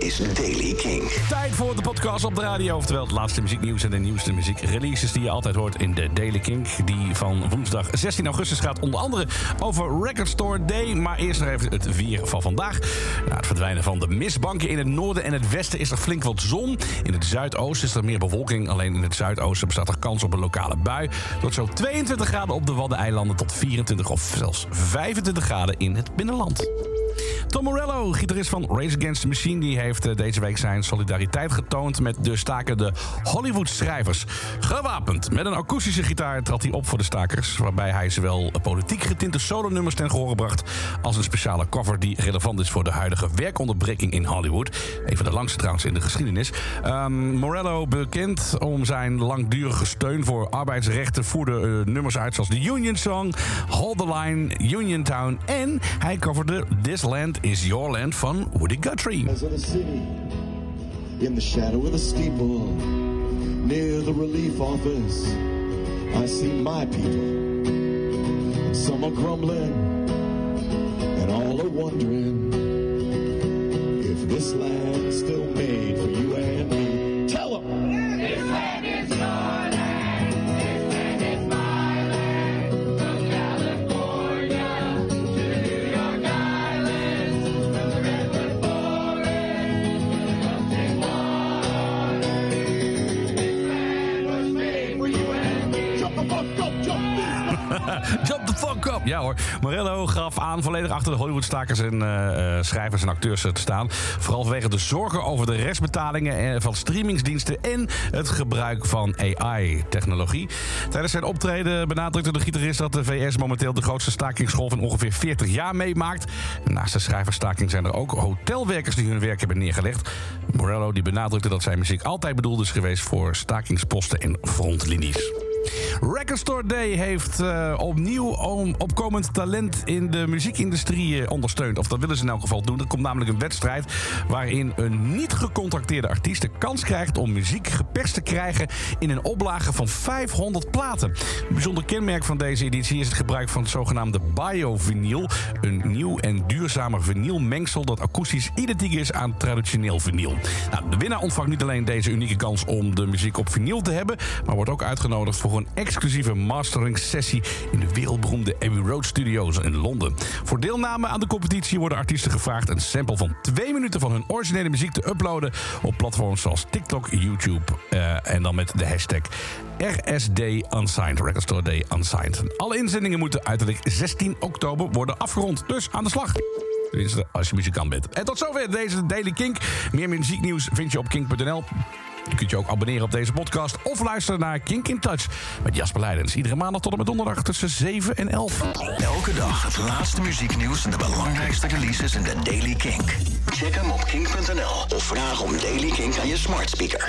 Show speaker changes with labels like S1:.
S1: is Daily King.
S2: Tijd voor de podcast op de radio. Oftewel het laatste muzieknieuws en de nieuwste muziekreleases die je altijd hoort in de Daily Kink. Die van woensdag 16 augustus gaat onder andere over Record Store Day. Maar eerst nog even het weer van vandaag. Na het verdwijnen van de mistbanken in het noorden en het westen is er flink wat zon. In het zuidoosten is er meer bewolking. Alleen in het zuidoosten bestaat er kans op een lokale bui. Tot zo 22 graden op de Waddeneilanden tot 24 of zelfs 25 graden in het binnenland. Tom Morello, gitarist van Rage Against the Machine... die heeft eh, deze week zijn solidariteit getoond... met de stakende Hollywood-schrijvers. Gewapend met een akoestische gitaar trad hij op voor de stakers... waarbij hij zowel politiek getinte solonummers ten gehore bracht... als een speciale cover die relevant is voor de huidige werkonderbreking in Hollywood. Een van de langste trouwens in de geschiedenis. Um, Morello, bekend om zijn langdurige steun voor arbeidsrechten... voerde uh, nummers uit zoals de Union Song, Hold the Line, Uniontown... en hij coverde This Land is Your Land van Woody Guthrie.
S3: in the shadow of the steeple, near the relief office, I see my people. Some are grumbling, and all are wondering if this land's still made for you and me.
S2: Jump the fuck up! Ja hoor, Morello gaf aan volledig achter de Hollywood-stakers en eh, eh, schrijvers en acteurs te staan. Vooral vanwege de zorgen over de restbetalingen eh, van streamingsdiensten en het gebruik van AI-technologie. Tijdens zijn optreden benadrukte de gitarist dat de VS momenteel de grootste stakingsgolf in ongeveer 40 jaar meemaakt. Naast de schrijversstaking zijn er ook hotelwerkers die hun werk hebben neergelegd. Morello die benadrukte dat zijn muziek altijd bedoeld is geweest voor stakingsposten en frontlinies. Record Store Day heeft uh, opnieuw om opkomend talent in de muziekindustrie uh, ondersteund. Of dat willen ze in elk geval doen. Er komt namelijk een wedstrijd waarin een niet gecontracteerde artiest de kans krijgt om muziek geperst te krijgen in een oplage van 500 platen. Een bijzonder kenmerk van deze editie is het gebruik van het zogenaamde bio-vinyl. Een nieuw en duurzamer vinylmengsel dat akoestisch identiek is aan traditioneel vinyl. Nou, de winnaar ontvangt niet alleen deze unieke kans om de muziek op vinyl te hebben, maar wordt ook uitgenodigd voor een exclusieve mastering sessie in de wereldberoemde Abbey Road Studios in Londen. Voor deelname aan de competitie worden artiesten gevraagd een sample van twee minuten van hun originele muziek te uploaden op platforms zoals TikTok, YouTube uh, en dan met de hashtag RSD Unsigned, Record Store Day Unsigned. Alle inzendingen moeten uiterlijk 16 oktober worden afgerond. Dus aan de slag. Tenminste, als je muzikant bent. En tot zover deze Daily Kink. Meer muzieknieuws vind je op kink.nl. Je kunt je ook abonneren op deze podcast of luisteren naar Kink in Touch met Jasper Leidens. Iedere maandag tot en met donderdag tussen 7 en 11.
S1: Elke dag het laatste muzieknieuws en de belangrijkste releases in de Daily Kink. Check hem op kink.nl of vraag om Daily Kink aan je smart speaker.